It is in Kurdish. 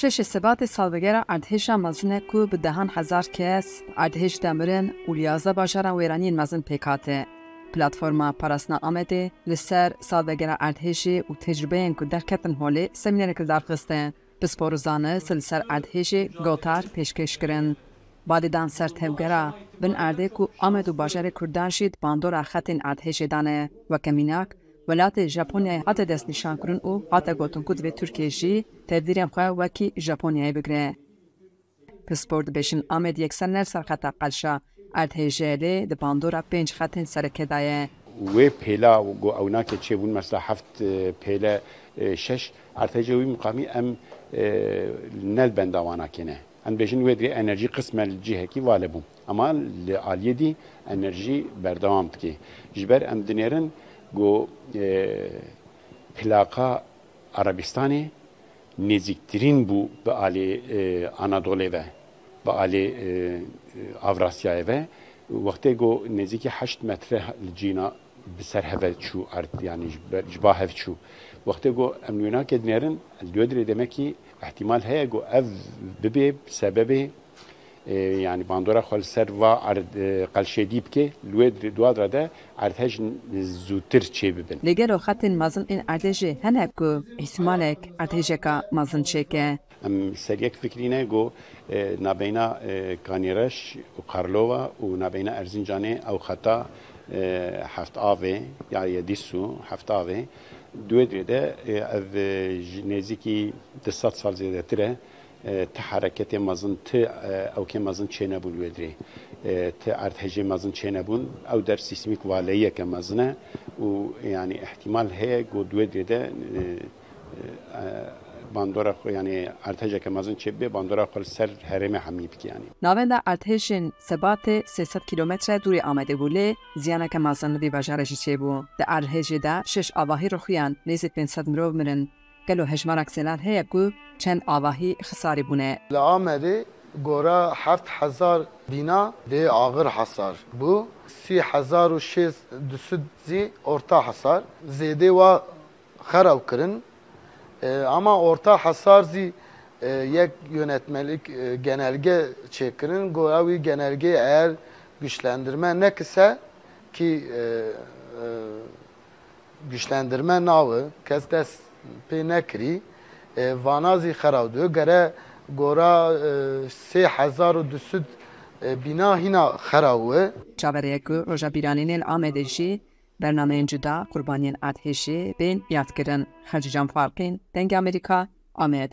Şeşê Sebatê salvegera erdhêşa mezin e ku bi dehan hezar kes erdhêj de mirin û li yazdeh bajaran wêraniyên mezin pêk hate. Platforma Parastina Amedê li ser salvegera erdhêjê û tecrûbeyên ku derketin holê semînerek li dar xiste. Pispor û zanist li ser erdhêjê gotar pêşkêş kirin. Balê dan ser tevgera bin erdê ku Amed û bajarê Kurdan jî di bandora xetên erdhêjê de ne weke mînak, Welatê Japonyayê hate destnîşankirin û hate gotin ku divê Tirkiye jî tevdîrên xwe wekî Japonyayê bigire. Pispor dibêjin Amed yekser ne li ser xeta qelşa erdhêje lê di bandora pênc xetên sereke de ye. Wê pêla ku ew nake çêbûn mesela heft pêle şeş erdhêje wî miqamî em ne li benda wan akêne. Em bêjin wê divê enerjî qisme li cihekî vale bû. Ema li aliyê dî enerjî berdewam dike. Ji ber em dinêrin ku plaqa Erebistanê nêzîktirîn bû bi alê Anadolê ve, bi alê Avrasyayê ve. Wextê ku nêzîkî heşt metre li cîna bi ser hever çû erd yanî ji ba hev çû. Wextê ku em li wê nake dinêrin due dilê demekî îhtîmal heye ku ev bibê sebebê yanî bandora xwe li ser va erd qelşêdî bike li wê duadra de erdhej zûtir çê bibin. Lê gelo xetên mezin ên erdê jî hene ku îhtîmalek erdhejeka mezin çêke? Em seryek fikrîne ku nabeyna Kanîreş û Karlova û nabeyna Erzîncanê ew xeta heft avê ya yê Dîsû heft avê duê duê de ev ji nêzîkî du sed sal zêdetir e ti hereketê mezin ti ewkê mezin çênebûn wê dirê ti erdhejê mezin çênebûn ew der sîsmîk valeyiyeke mezin e û yanî îhtîmal heye ku duê duê de bandora xwe yanî erdhejeke mezin çêbibe bandora xwe li ser herêmê hemî bike yanî. Navenda erdhejên Sebatê sê sed kîlometre dûrê Amedê bû lê ziyaneke mezin li vî bajarê jî çêbû. Di erdhejê de şeş avahî rûxuyan, nêzî pênc sed mirov mirin. Gelo hejmarek zelal heye ku çend avahî xisarî bûne? Li Amedê gora heft hezar bîna dê axir hesar bû, sî hezar û şêst di sud zî orta hesar. Zêdê wa xerab kirin. Ama Orta Hesar zî yek yönetmelik genelge çêkirin ku ew wî genelgeyê eğer güçlendirme nekise kî güçlendirme nawi kes dest pê nekirî vana zî xerab dibi gere gora sê hezar û du sed bîna hîna xerab wi. Çaverêyek ku Roja Bîranînê li Amedê jî Bernameyên cuda qurbaniyên erdhêjê bên yadkirin. Hacî Can Farqîn, Dengê Amerîka, Amed.